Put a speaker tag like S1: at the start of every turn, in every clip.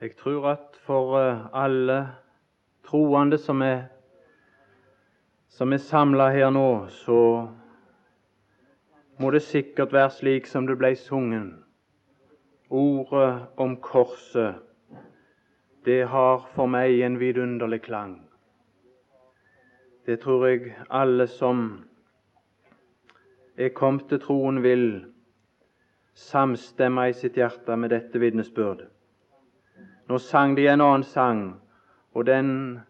S1: Jeg tror at for eh, alle troende som er, er samla her nå, så må det sikkert være slik som det ble sungen. Ordet om korset, det har for meg en vidunderlig klang. Det tror jeg alle som er kommet til troen, vil samstemme i sitt hjerte med dette vitnesbyrdet. Nå sang de en annen sang, og den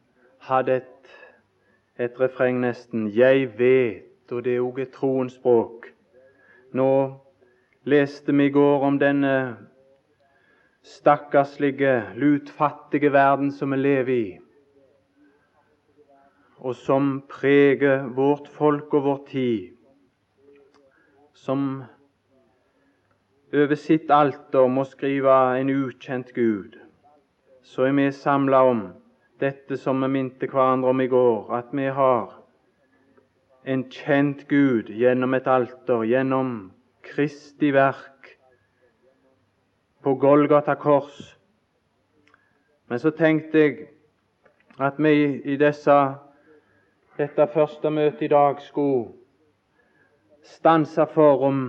S1: hadde et, et refreng nesten 'Jeg vet', og det er òg et troens språk. Nå leste vi i går om denne stakkarslige, lutfattige verden som vi lever i, og som preger vårt folk og vår tid som over sitt alter må skrive en ukjent Gud, så er vi samla om dette som vi minte hverandre om i går, at vi har en kjent Gud gjennom et alter, gjennom Kristi verk på Golgata kors. Men så tenkte jeg at vi i disse, dette første møtet i dag skulle stanse for om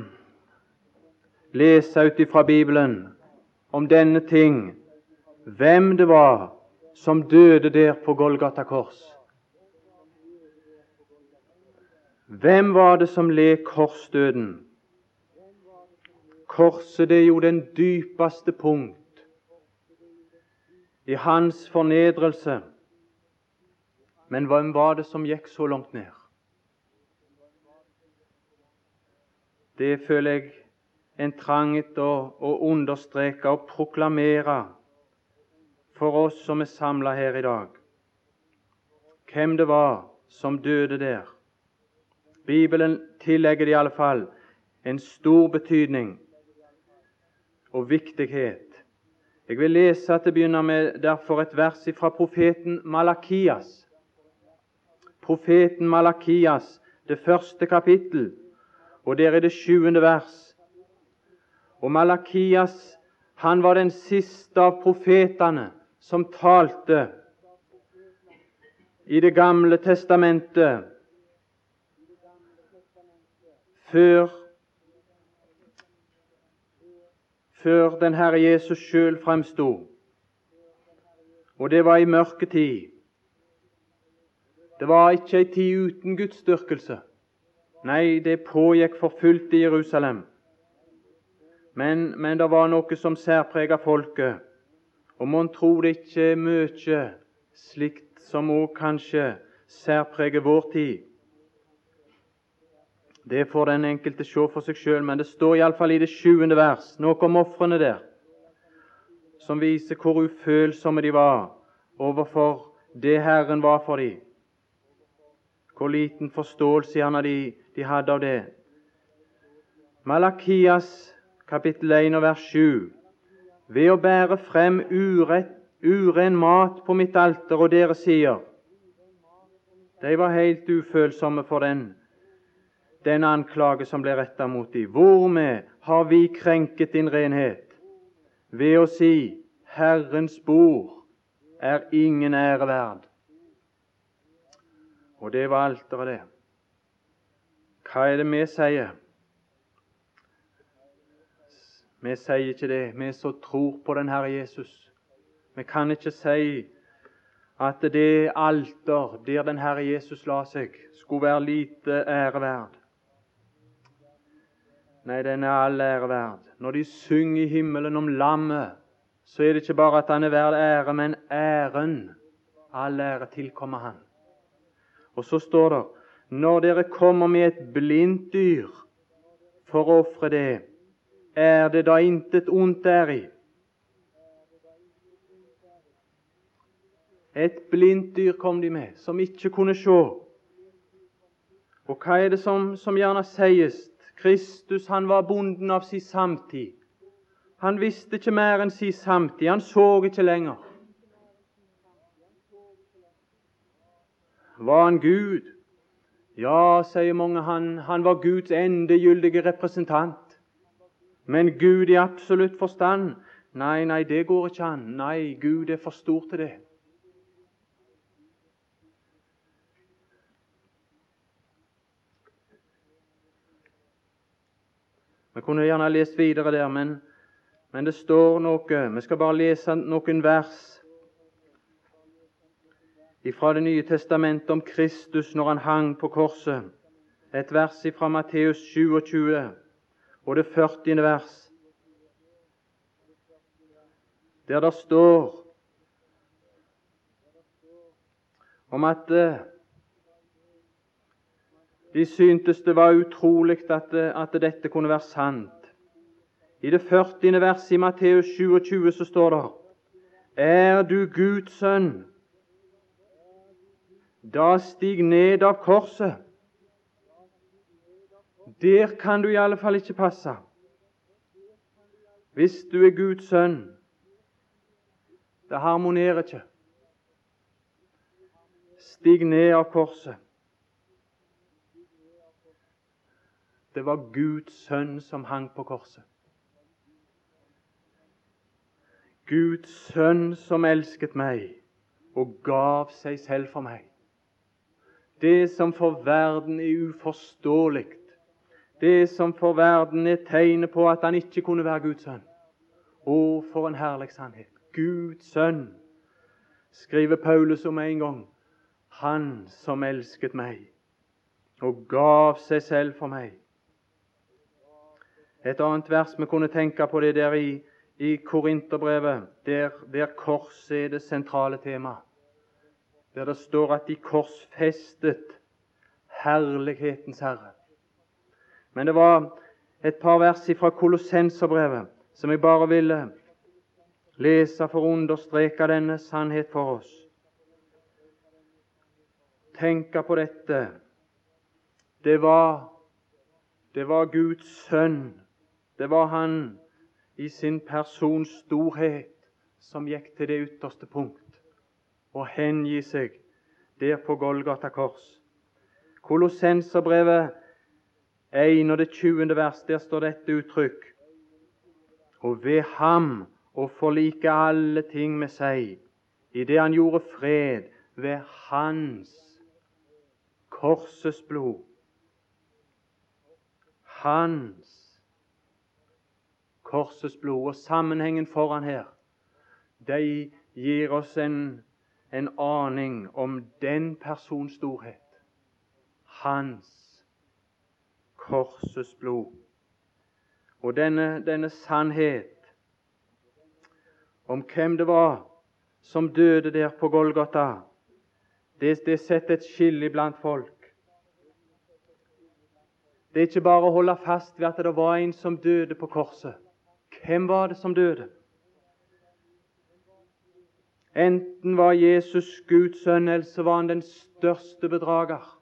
S1: lese ut ifra Bibelen om denne ting, hvem det var som døde der på Golgata kors. Hvem var det som led korsdøden? Korset det er jo den dypeste punkt i hans fornedrelse. Men hvem var det som gikk så langt ned? Det føler jeg en trang etter å, understreke og proklamere for oss som er samla her i dag. Hvem det var som døde der. Bibelen tillegger det fall en stor betydning og viktighet. Jeg vil lese til å begynne med derfor et vers fra profeten Malakias. Profeten Malakias, det første kapittel, og der er det sjuende vers. Og Malakias han var den siste av profetene som talte i Det gamle testamentet før, før den Herre Jesus sjøl fremsto. Og det var i mørke tid. Det var ikke ei tid uten gudsdyrkelse. Nei, det pågikk for fullt i Jerusalem. Men, men det var noe som særprega folket. Og mon tro det ikke er mye slikt som òg kanskje særpreger vår tid. Det får den enkelte se for seg sjøl, men det står iallfall i det sjuende vers noe om ofrene der, som viser hvor ufølsomme de var overfor det Herren var for dem. Hvor liten forståelse han de, de hadde av det. Malakias kapittel 1 og vers 7. Ved å bære frem urett, uren mat på mitt alter, og dere sier De var helt ufølsomme for den, den anklage som ble retta mot dem. Hvormed har vi krenket din renhet? Ved å si Herrens bord er ingen ære verd. Og det var alteret, det. Hva er det vi sier? Vi sier ikke det, vi som tror på den Herre Jesus. Vi kan ikke si at det alter der den Herre Jesus la seg, skulle være lite ære verd. Nei, den er all ære verd. Når de synger i himmelen om lammet, så er det ikke bare at han er verd ære, men æren. All ære tilkommer han. Og så står det når dere kommer med et blindt dyr for å ofre det, er det da intet ondt deri? Et blindt dyr kom de med, som ikke kunne se. Og hva er det som, som gjerne sies? Kristus han var bonden av sin samtid. Han visste ikke mer enn sin samtid. Han så ikke lenger. Var han Gud? Ja, sier mange, han, han var Guds endegyldige representant. Men Gud i absolutt forstand, Nei, nei, det går ikke an. Nei, Gud er for stor til det. Vi kunne gjerne lest videre der, men, men det står noe. Vi skal bare lese noen vers fra Det nye testamentet om Kristus når han hang på korset. Et vers fra Matteus 27 og det 40. vers, der det står om at eh, de syntes det var utrolig at, at, dette kunne være sant. I det 40. verset i Matteus 27 så står det Er du Guds sønn, da stig ned av korset. Der kan du i alle fall ikke passe. Hvis du er Guds sønn. Det harmonerer ikke. Stig ned av korset. Det var Guds sønn som hang på korset. Guds sønn som elsket meg og gav seg selv for meg. Det som for verden er uforståelig, det som for verden er tegnet på at han ikke kunne være Guds sønn. Å, for en herlig sannhet! Guds sønn, skriver Paulus om en gang. Han som elsket meg og gav seg selv for meg. Et annet vers vi kunne tenke på, det der i, i Korinterbrevet, der, der korset er det sentrale tema. Der det står at de korsfestet herlighetens Herre. Men det var et par vers fra Kolossenserbrevet som jeg bare ville lese for å understreke denne sannhet for oss. Tenke på dette. Det var, det var Guds sønn det var han i sin persons storhet som gikk til det ytterste punkt og hengi seg der på Golgata kors. Kolossenserbrevet 1 og det 20. vers, der står dette uttrykk. Og ved ham å forlike alle ting med seg, i det han gjorde fred ved hans korsets blod. Hans korsets blod. Og sammenhengen foran her, de gir oss en, en aning om den persons storhet. Hans korsets blod. Og denne, denne sannhet om hvem det var som døde der på Golgata, det, det setter et skille blant folk. Det er ikke bare å holde fast ved at det var en som døde på korset. Hvem var det som døde? Enten var Jesus Guds sønn, eller så var han den største bedrager.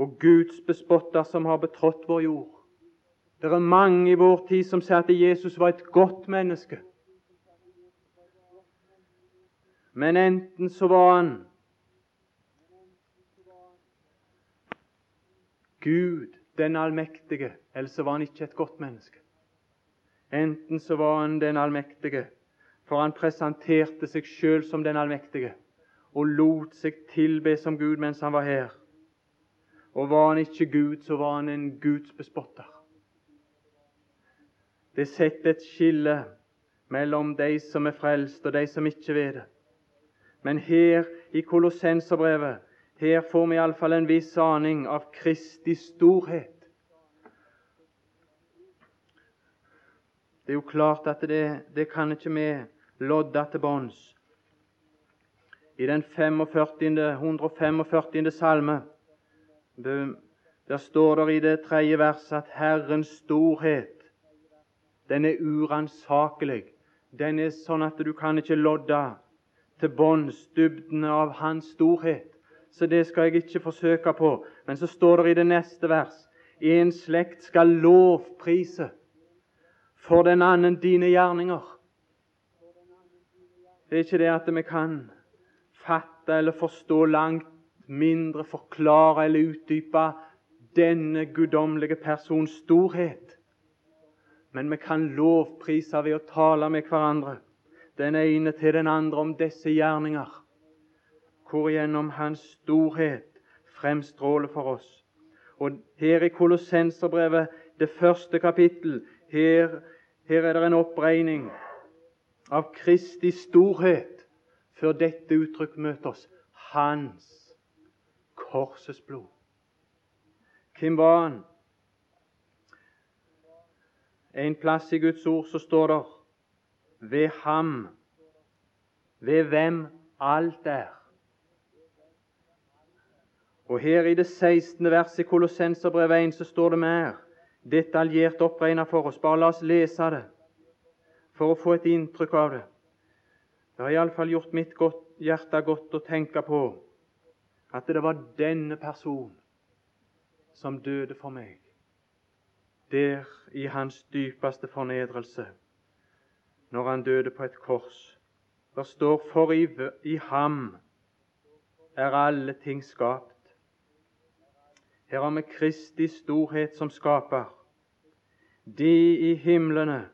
S1: Og Guds bespotter som har betrådt vår jord. Det er mange i vår tid som sier at Jesus var et godt menneske. Men enten så var han Gud den allmektige, eller så var han ikke et godt menneske. Enten så var han den allmektige, for han presenterte seg sjøl som den allmektige og lot seg tilbe som Gud mens han var her. Og var han ikke Gud, så var han en Guds bespotter. Det setter et skille mellom de som er frelst, og de som ikke vet det. Men her i Kolossenserbrevet her får vi iallfall en viss aning av Kristi storhet. Det er jo klart at det, det kan ikke vi lodde til bunns. I den 45. 145. salme der står det i det tredje verset at Herrens storhet den er uransakelig. Den er sånn at du kan ikke lodde til bunns dybden av Hans storhet så det skal jeg ikke forsøke på. Men så står det i det neste vers En slekt skal lovprise for den annen dine gjerninger. Det er ikke det at vi kan fatte eller forstå langt mindre, forklare eller utdype denne guddommelige persons storhet. Men vi kan lovprise ved å tale med hverandre, den ene til den andre om disse gjerninger, hvorigjennom Hans storhet fremstråler for oss. Og her i Kolossenserbrevet, det første kapittel, her, her er det en oppregning av Kristi storhet før dette uttrykk møter oss. Hans korsets blod. Hvem var han? En plass i Guds ord så står det ved ham, ved hvem alt er. Og her i det 16. verset i Kolossenserbrevet 1 så står det mer detaljert oppregna for oss. Bare la oss lese det for å få et inntrykk av det. Det har iallfall gjort mitt hjerte godt å tenke på at det var denne personen som døde for meg, der i hans dypeste fornedrelse, når han døde på et kors. Det står 'for i, i ham er alle ting skapt'. Her har vi Kristi storhet som skaper. De i himlene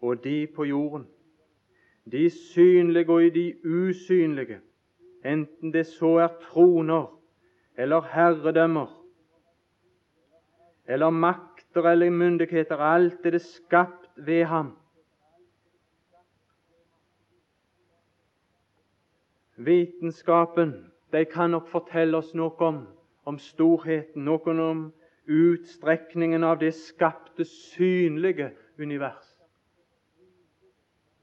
S1: og de på jorden. De synlige og de usynlige, enten det så er troner eller herredømmer eller makter eller myndigheter. Alt er det skapt ved ham. Vitenskapen de kan nok fortelle oss noe om, om storheten, noe om utstrekningen av det skapte, synlige univers.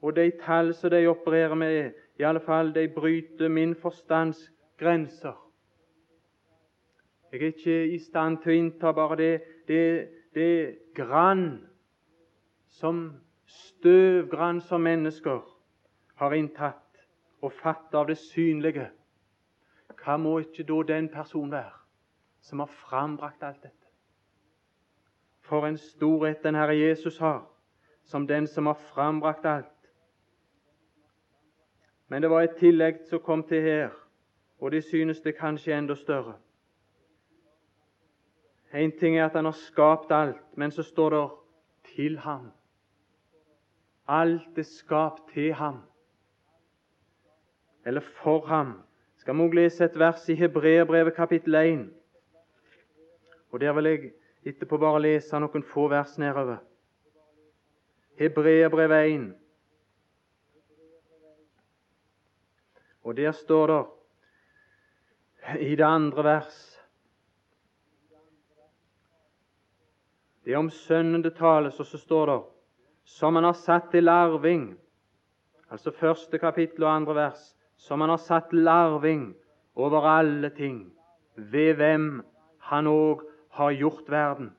S1: Og de tall som de opererer med, i alle fall, de bryter min forstands grenser. Jeg er ikke i stand til å innta bare det, det, det grann som støvgrann som mennesker har inntatt og fatt av det synlige. Hva må ikke da den person være som har frambrakt alt dette? For en storhet den Herre Jesus har, som den som har frambrakt alt. Men det var et tillegg som kom til her, og de synes det kanskje enda større. En ting er at han har skapt alt, men så står det 'til ham'. Alt er skapt til ham, eller for ham. Skal vi også lese et vers i Hebreerbrevet kapittel 1. Og Der vil jeg etterpå bare lese noen få vers nedover. Hebreerbrevet 1. Og der står det i det andre vers Det er om Sønnen det tales, og så står det som han har satt til arving. Altså første kapittel og andre vers. Som han har satt til arving over alle ting, ved hvem han òg har gjort verden.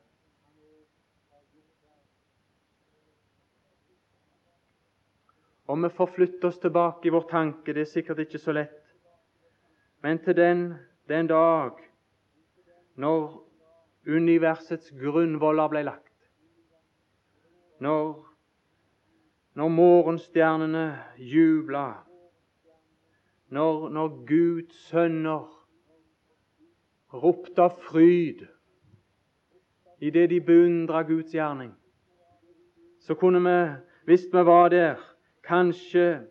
S1: Om vi forflytter oss tilbake i vår tanke, det er sikkert ikke så lett, men til den, den dag når universets grunnvoller ble lagt. Når, når morgenstjernene jubla, når, når Guds sønner ropte av fryd idet de beundra Guds gjerning, så kunne vi, hvis vi var der, kanskje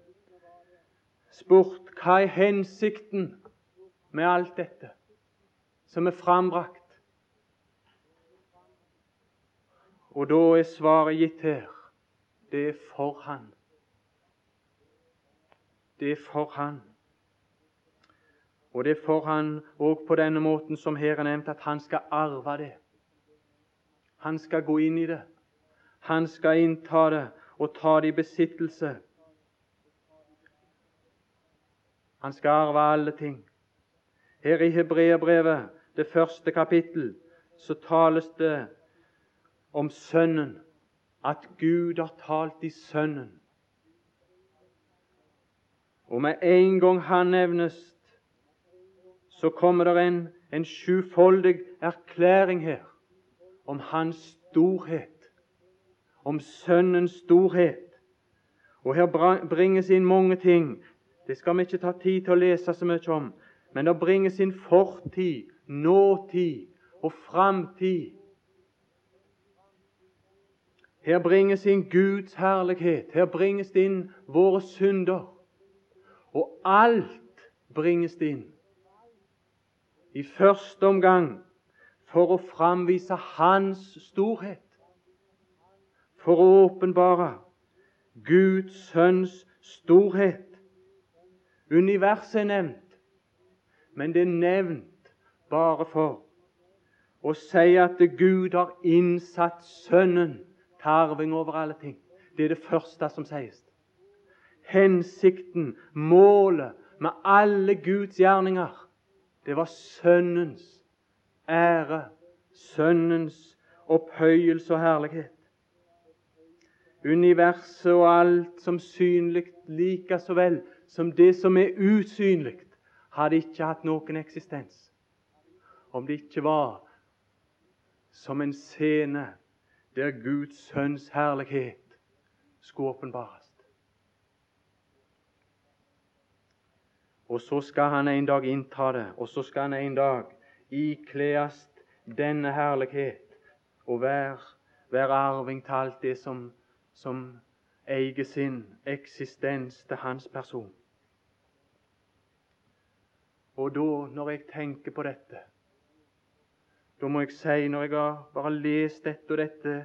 S1: spurt hva er hensikten med alt dette som er frambrakt? Og da er svaret gitt her. Det er for Han. Det er for Han. Og det er for Han òg på denne måten som her er nevnt, at Han skal arve det. Han skal gå inn i det. Han skal innta det og ta det i besittelse. Han skal arve alle ting. Her i Hebreerbrevet, det første kapittel, så tales det om Sønnen, at Gud har talt i Sønnen. Og med en gang Han nevnes, så kommer det en, en sjufoldig erklæring her om Hans storhet, om Sønnens storhet. Og her bringes inn mange ting. Det skal vi ikke ta tid til å lese så mye om. Men det bringes inn fortid, nåtid og framtid Her bringes inn Guds herlighet. Her bringes det inn våre synder. Og alt bringes det inn. I første omgang for å framvise Hans storhet. For å åpenbare Guds sønns storhet. Universet er nevnt, men det er nevnt bare for å si at Gud har innsatt Sønnen til arving over alle ting. Det er det første som sies. Hensikten, målet med alle Guds gjerninger, det var Sønnens ære, Sønnens opphøyelse og herlighet. Universet og alt som synlig like så vel som det som er usynlig, hadde ikke hatt noen eksistens om det ikke var som en scene der Guds sønns herlighet skulle åpenbares. Og så skal han en dag innta det, og så skal han en dag ikles denne herlighet og være, være arving til alt det som, som eier sin eksistens til hans person. Og da, når jeg tenker på dette, da må jeg si, når jeg har bare lest dette og dette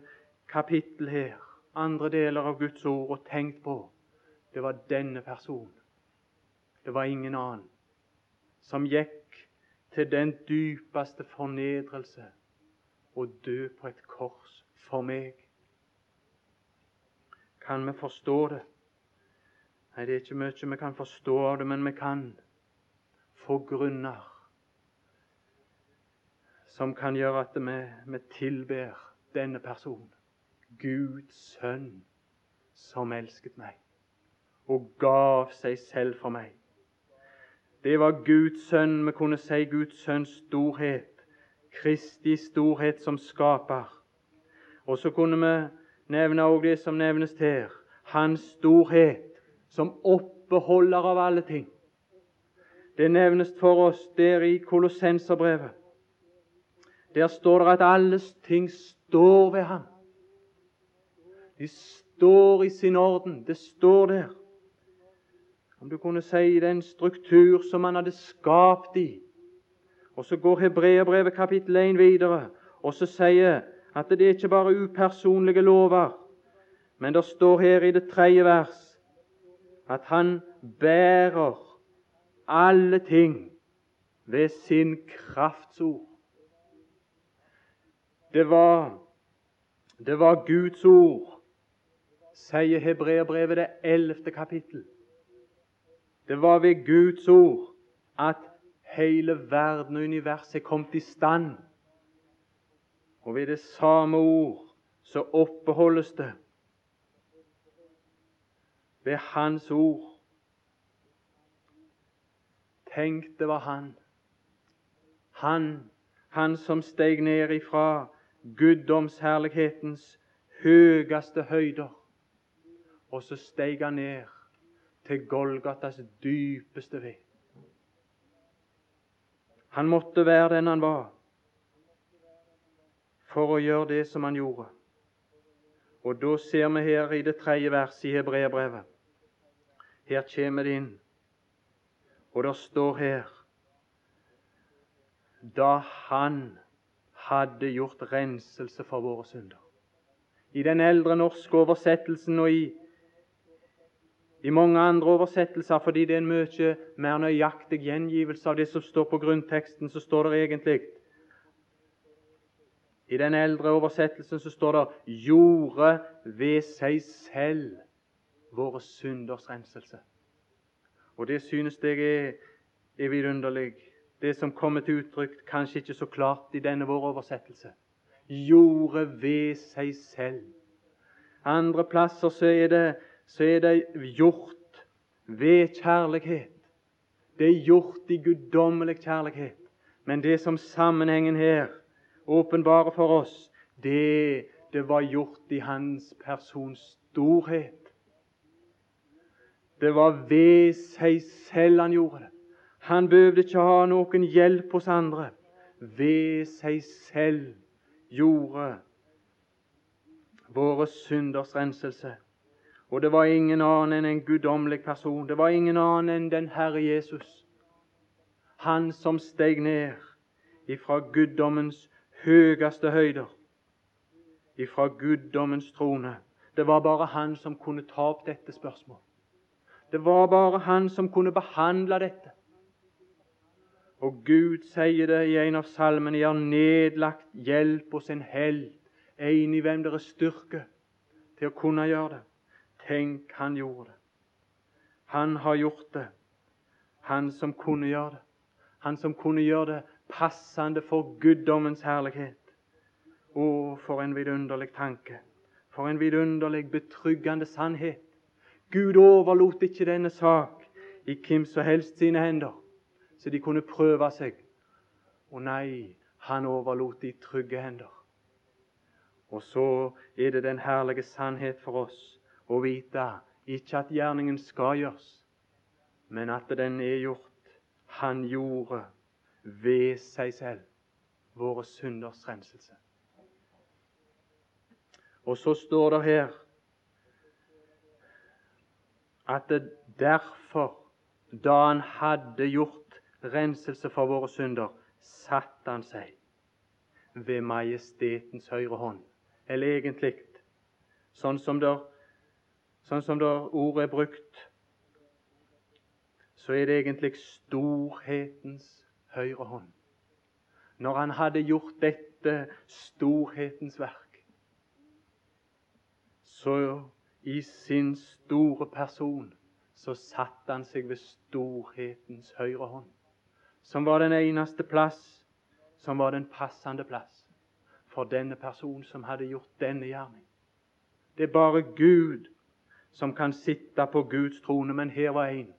S1: kapittel her, andre deler av Guds ord, og tenkt på det var denne personen. Det var ingen annen som gikk til den dypeste fornedrelse og dø på et kors for meg. Kan vi forstå det? Nei, det er ikke mye vi kan forstå av det, men vi kan få grunner som kan gjøre at vi, vi tilber denne personen. Guds sønn som elsket meg og gav seg selv for meg. Det var Guds sønn, vi kunne si Guds sønns storhet. Kristi storhet som skaper. Og så kunne vi nevne også det som nevnes her. Hans storhet som oppeholder av alle ting. Det nevnes for oss der i Kolossenserbrevet. Der står det at alle ting står ved ham. De står i sin orden. Det står der. Om du kunne si den struktur som han hadde skapt i. Og Så går Hebreerbrevet kapittel 1 videre og så sier at det er ikke bare upersonlige lover, men det står her i det tredje vers at han bærer alle ting ved sin kraftsord. Det var, det var Guds ord, sier Hebreerbrevet det ellevte kapittel. Det var ved Guds ord at hele verden og universet kom til stand. Og ved det samme ord så oppbeholdes det. Ved Hans ord. Tenk, det var Han. Han, han som steg ned ifra guddomsherlighetens høyeste høyder. Og så steg han ned til Golgatas dypeste ved. Han måtte være den han var, for å gjøre det som han gjorde. Og da ser vi her i det tredje verset i Hebreabrevet. Her kommer det inn, og det står her Da han hadde gjort renselse for våre synder. I den eldre norske oversettelsen og i, i mange andre oversettelser, fordi det er en mye mer nøyaktig gjengivelse av det som står på grunnteksten, så står det egentlig I den eldre oversettelsen så står det 'gjorde ved seg selv våre synders renselse'. Og det synes jeg er, er vidunderlig det som kommer til uttrykk kanskje ikke så klart i denne vår oversettelse. Gjorde ved seg selv. Andre plasser så er det, så er det gjort ved kjærlighet. Det er gjort i guddommelig kjærlighet. Men det som sammenhengen her åpenbarer for oss, det, det var gjort i hans persons storhet. Det var ved seg selv han gjorde det. Han behøvde ikke ha noen hjelp hos andre. Ved seg selv gjorde våre synders renselse. Og det var ingen annen enn en guddommelig person. Det var ingen annen enn den Herre Jesus. Han som steg ned ifra guddommens høyeste høyder, ifra guddommens trone. Det var bare han som kunne ta opp dette spørsmålet. Det var bare han som kunne behandle dette. Og Gud sier det i en av salmene, jeg har nedlagt hjelp hos en helt, en i hvem dere styrke til å kunne gjøre det. Tenk, han gjorde det. Han har gjort det. Han som kunne gjøre det. Han som kunne gjøre det passende for guddommens herlighet. Å, for en vidunderlig tanke. For en vidunderlig, betryggende sannhet. Gud overlot ikke denne sak i hvem som helst sine hender, så de kunne prøve seg. Å nei, han overlot de trygge hender. Og så er det den herlige sannhet for oss å vite ikke at gjerningen skal gjøres, men at den er gjort. Han gjorde ved seg selv våre synders renselse. Og så står det her at det derfor, da han hadde gjort renselse for våre synder, satte han seg ved majestetens høyre hånd. Eller egentlig sånn som det sånn som det ordet er brukt, så er det egentlig storhetens høyre hånd. Når han hadde gjort dette storhetens verk, så i sin store person så satte han seg ved storhetens høyre hånd, som var den eneste plass, som var den passende plass for denne personen som hadde gjort denne gjerning. Det er bare Gud som kan sitte på Guds trone, men her var en.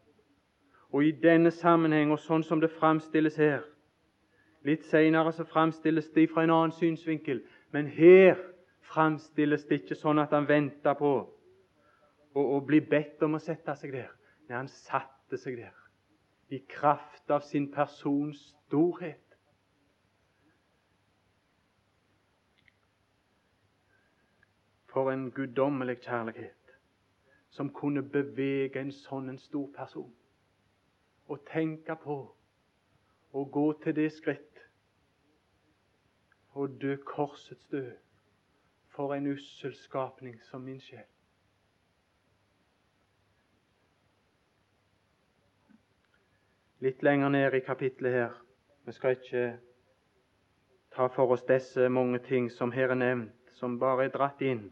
S1: Og i denne sammenheng, og sånn som det framstilles her Litt senere så framstilles det fra en annen synsvinkel, men her framstilles det ikke sånn at han venta på å, bli bedt om å sette seg der. Nei, han satte seg der i kraft av sin persons storhet. For en guddommelig kjærlighet som kunne bevege en sånn en stor person. Og tenke på å gå til det skritt og dø korsets død for en ussel skapning som min sjel. Litt lenger ned i kapittelet her Vi skal ikke ta for oss disse mange ting som her er nevnt, som bare er dratt inn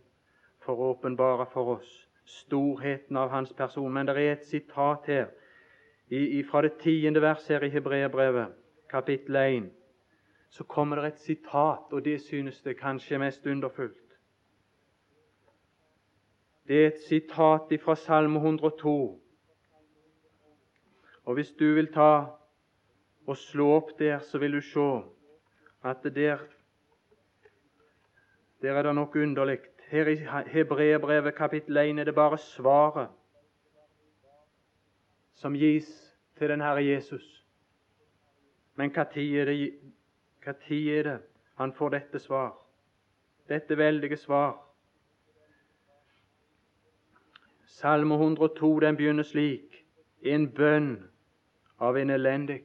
S1: for å åpenbare for oss storheten av hans person. Men det er et sitat her fra det tiende vers her i Hebreabrevet, kapittel 1. Så kommer det et sitat, og det synes det kanskje er mest underfullt. Det er et sitat fra Salme 102. Og Hvis du vil ta og slå opp der, så vil du se at der, der er det noe underlig. Her i Hebreabrevet kapittel 1 er det bare svaret som gis til den Herre Jesus. Men når er, er det han får dette svar? Dette veldige svar. Salme 102 den begynner slik en bønn av en elendig.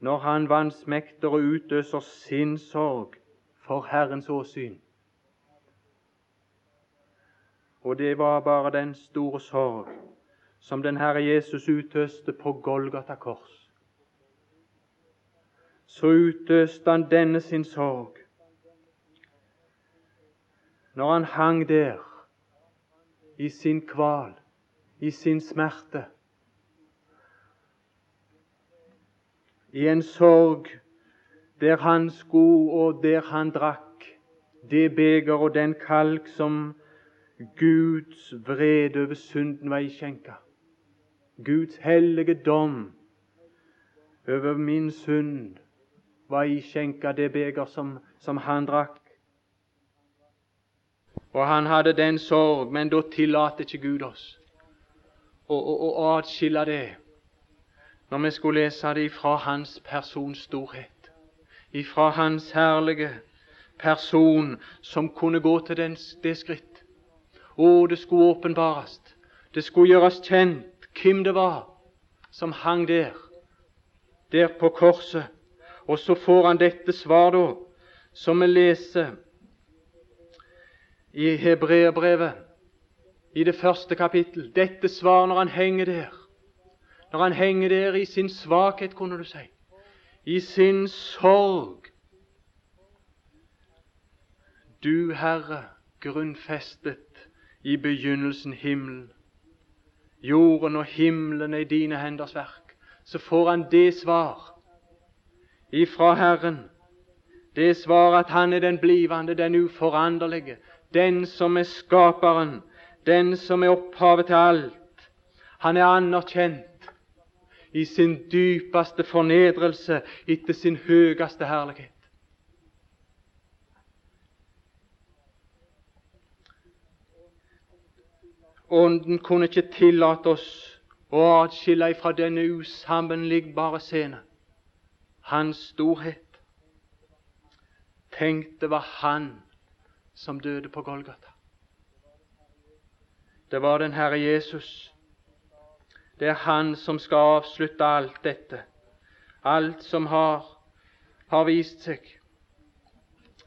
S1: Når han vansmekter og utøser sin sorg for Herrens åsyn, og det var bare den store sorg som den Herre Jesus utøste på Golgata kors. Så utøste han denne sin sorg når han hang der i sin kval, i sin smerte. I en sorg der han sko og der han drakk det beger og den kalk som Guds vrede over synden var iskjenka. Guds hellige dom over min synd var iskjenka det beger som, som han drakk. Og han hadde den sorg, men da tillater ikke Gud oss å, å, å atskille det når vi skulle lese det ifra Hans persons storhet, ifra Hans herlige person som kunne gå til den, det skritt. Å, det skulle åpenbares. Det skulle gjøres kjent hvem det var som hang der, der på korset. Og så får han dette svar, da, som vi leser i Hebreerbrevet, i det første kapittel. Dette svar når han henger der. Når han henger der i sin svakhet, kunne du si. I sin sorg. Du, Herre, grunnfestet i begynnelsen himmelen. Jorden og himmelen er i dine henders verk. Så får han det svar ifra Herren. Det svar at Han er den blivende, den uforanderlige, den som er skaperen, den som er opphavet til alt. Han er anerkjent i sin dypeste fornedrelse etter sin høyeste herlighet. Ånden kunne ikke tillate oss å atskille fra denne usammenlignbare scene hans storhet. Tenk, det var han som døde på Golgata. Det var den Herre Jesus. Det er Han som skal avslutte alt dette. Alt som har, har vist seg.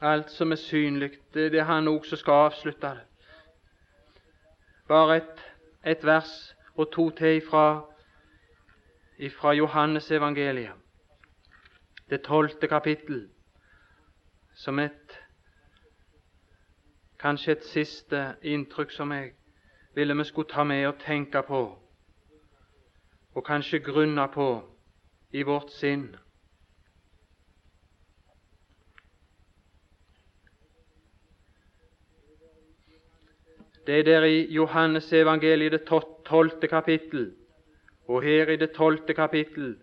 S1: Alt som er synlig. Det er Han òg som skal avslutte det. Bare et, et vers og to til fra, fra Johannes evangeliet, det tolvte kapittel, som et kanskje et siste inntrykk som jeg ville vi skulle ta med og tenke på, og kanskje grunne på i vårt sinn. Det er der i Johannes evangeliet, det tolvte kapittel. Og her i det tolvte kapittel,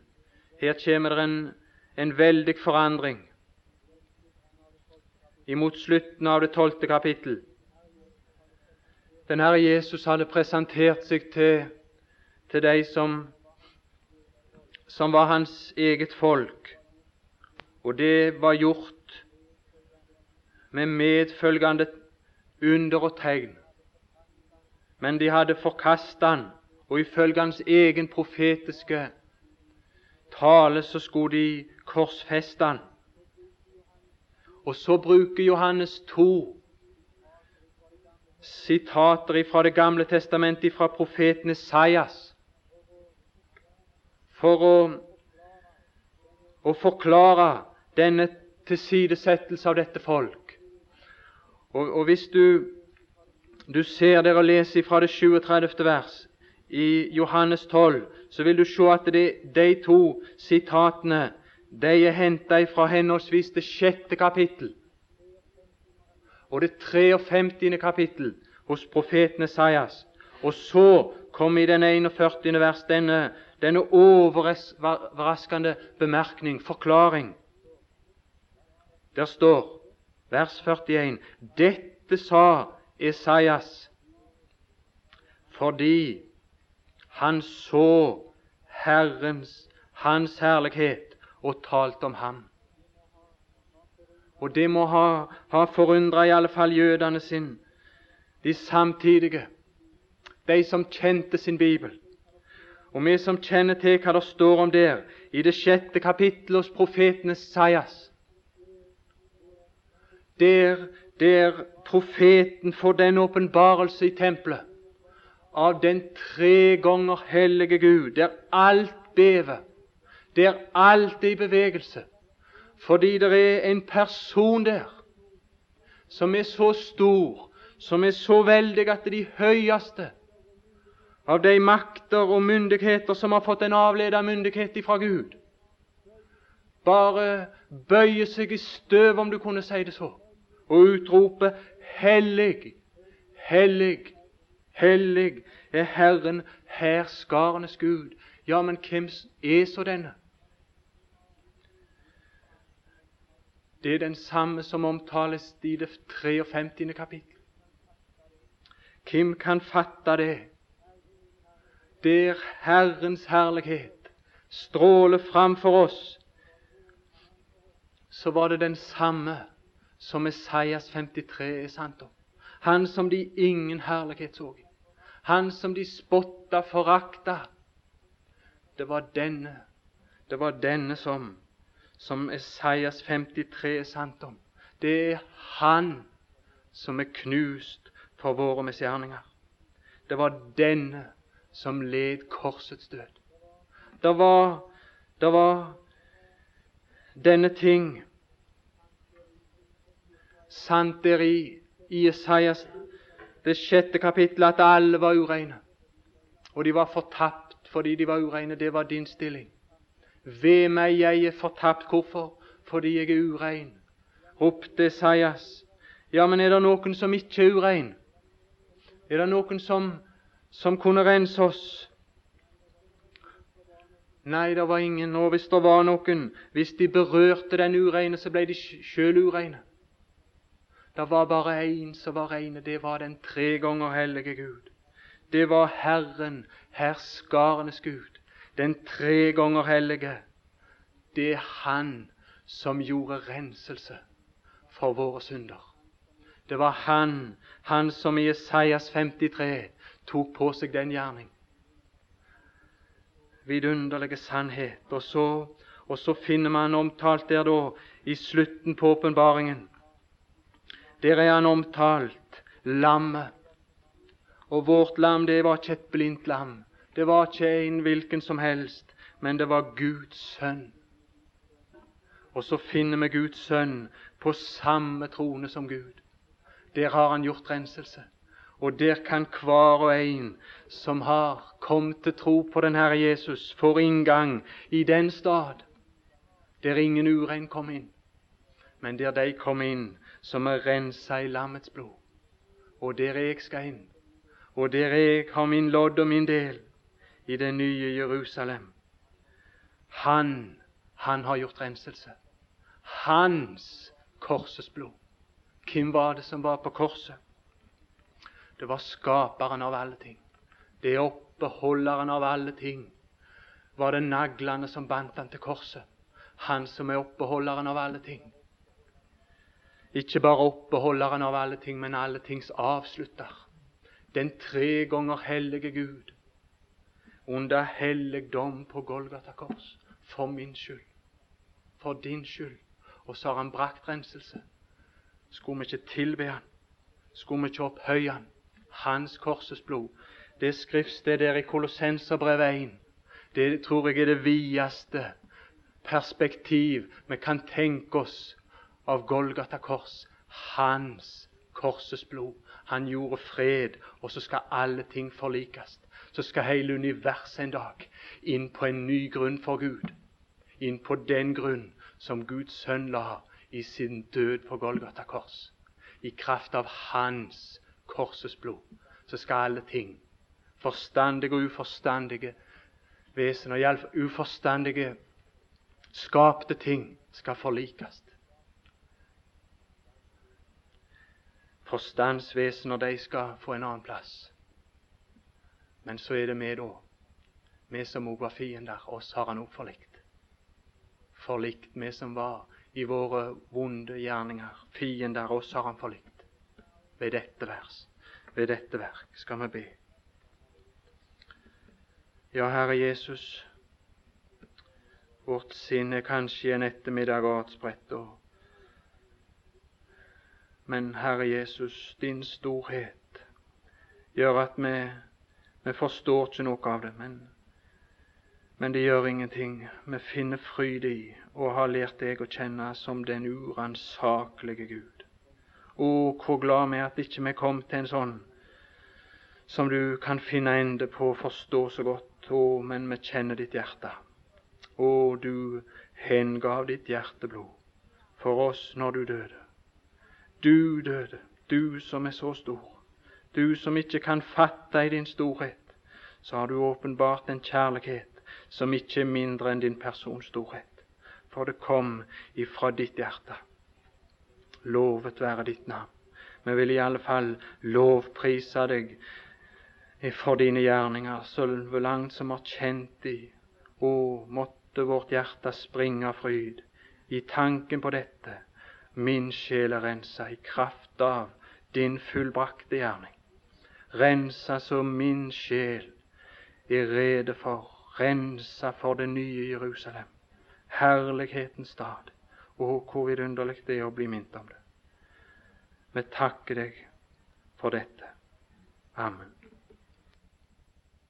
S1: her kommer det en, en veldig forandring. Imot slutten av det tolvte kapittel. Den Herre Jesus hadde presentert seg til, til de som, som var hans eget folk, og det var gjort med medfølgende under og tegn. Men de hadde forkastet han, og ifølge hans egen profetiske tale så skulle de korsfeste han. Og så bruker Johannes to sitater fra Det gamle testamentet, fra profeten Esaias, for å, å forklare denne tilsidesettelse av dette folk. Og, og Hvis du du ser dere leser fra det 37. vers i Johannes 12, så vil du se at det, de to sitatene de er hentet fra henholdsvis det sjette kapittel og det 53. kapittel hos profeten Esaias. Og så kommer i den 41. vers denne, denne overraskende bemerkning, forklaring. Der står, vers 41, dette sa Esaias fordi han så Herrens, Hans herlighet og talte om ham. Og det må ha, ha forundra i alle fall jødene sin, de samtidige, de som kjente sin bibel. Og vi som kjenner til hva det står om der i det sjette kapittelet hos profeten Esaias, der der profeten får den åpenbarelse i tempelet. Av den tre ganger hellige Gud, der alt bever, der alt er i bevegelse, fordi det er en person der som er så stor, som er så veldig at de høyeste. Av de makter og myndigheter som har fått en avledet myndighet ifra Gud, bare bøyer seg i støv, om du kunne si det så og utrope Hellig, hellig, hellig er Herren hærskarenes Gud. Ja, men hvem er så denne? Det er den samme som omtales i det 53. kapittel. Hvem kan fatte det? Der Herrens herlighet stråler framfor oss, så var det den samme som Esaias 53 er sant om. Han som de ingen herlighet så. Han som de spotta, forakta. Det var denne, det var denne som, som Esaias 53 er sant om. Det er Han som er knust for våre misgjerninger. Det var denne som led korsets død. Det var, det var denne ting sant der i, Isaias det sjette kapittelet at alle var ureine. Og de var fortapt fordi de var ureine. Det var din stilling. Ved meg, jeg er fortapt. Hvorfor? Fordi jeg er urein. ropte Isaias. Ja, men er det noen som ikke er urein? Er det noen som, som kunne rense oss? Nei, det var ingen. Og hvis det var noen, hvis de berørte den ureine, så ble de sjøl ureine. Det var bare én som var reine. Det var den tre ganger hellige Gud. Det var Herren, herskarenes Gud, den tre ganger hellige. Det er Han som gjorde renselse for våre synder. Det var Han, Han som i Isaias 53 tok på seg den gjerning. Vidunderlige sannhet. Og så, og så finner man omtalt der da, i slutten på åpenbaringen. Der er han omtalt, lammet. Og vårt lam, det var ikke et blindt lam. Det var ikke en hvilken som helst, men det var Guds sønn. Og så finner vi Guds sønn på samme trone som Gud. Der har han gjort renselse. Og der kan hver og en som har kommet til tro på den Herre Jesus, få inngang i den stad der ingen urein kom inn, men der de kom inn som er rensa i lammets blod. Og der jeg skal inn, og der jeg har min lodd og min del i det nye Jerusalem. Han, han har gjort renselse. Hans korsets blod. Hvem var det som var på korset? Det var skaperen av alle ting. Det er oppeholderen av alle ting. Var det naglene som bandt han til korset? Han som er oppeholderen av alle ting. Ikke bare oppeholderen av alle ting, men alle tings avslutter. Den tre ganger hellige Gud under helligdom på Golgata kors. For min skyld. For din skyld. Og så har han brakt renselse. Skulle vi ikke tilbe han? Skulle vi ikke opphøye han? Hans korsets blod. Det skriftstedet der i Kolossenserbrevet 1, det tror jeg er det videste perspektiv vi kan tenke oss av Golgata kors. Hans korsets blod. Han gjorde fred, og så skal alle ting forlikes. Så skal hele universet en dag inn på en ny grunn for Gud. Inn på den grunn som Guds sønn la i sin død på Golgata kors. I kraft av hans korsets blod så skal alle ting, forstandige og uforstandige vesener, iallfall uforstandige skapte ting, skal forlikes. Forstandsvesener, de skal få en annen plass. Men så er det vi, da. Vi som òg var fiender. Oss har han òg forlikt. Forlikt, vi som var i våre vonde gjerninger. Fiender oss har han forlikt. Ved dette vers, ved dette verk, skal vi be. Ja, Herre Jesus, vårt sinn er kanskje en ettermiddag atspredt, men Herre Jesus, din storhet gjør at vi, vi forstår ikke noe av det. Men, men det gjør ingenting. Vi finner fryd i å ha lært deg å kjenne som den uransakelige Gud. Å, hvor glad vi er at ikke vi kom til en sånn som du kan finne ende på å forstå så godt. Å, men vi kjenner ditt hjerte. Å, du hengav ditt hjerteblod for oss når du døde. Du døde, du som er så stor. Du som ikke kan fatte i din storhet, så har du åpenbart en kjærlighet som ikke er mindre enn din persons storhet for det kom ifra ditt hjerte. Lovet være ditt navn. Vi vil i alle fall lovprise deg for dine gjerninger, så langt som har kjent de. Å, måtte vårt hjerte springe av fryd i tanken på dette, Min sjel er rensa i kraft av din fullbrakte gjerning. Rensa så min sjel er rede for, rensa for det nye Jerusalem, herlighetens stad. Å, hvor vidunderlig det er å bli minnet om det. Vi takker deg for dette. Amen.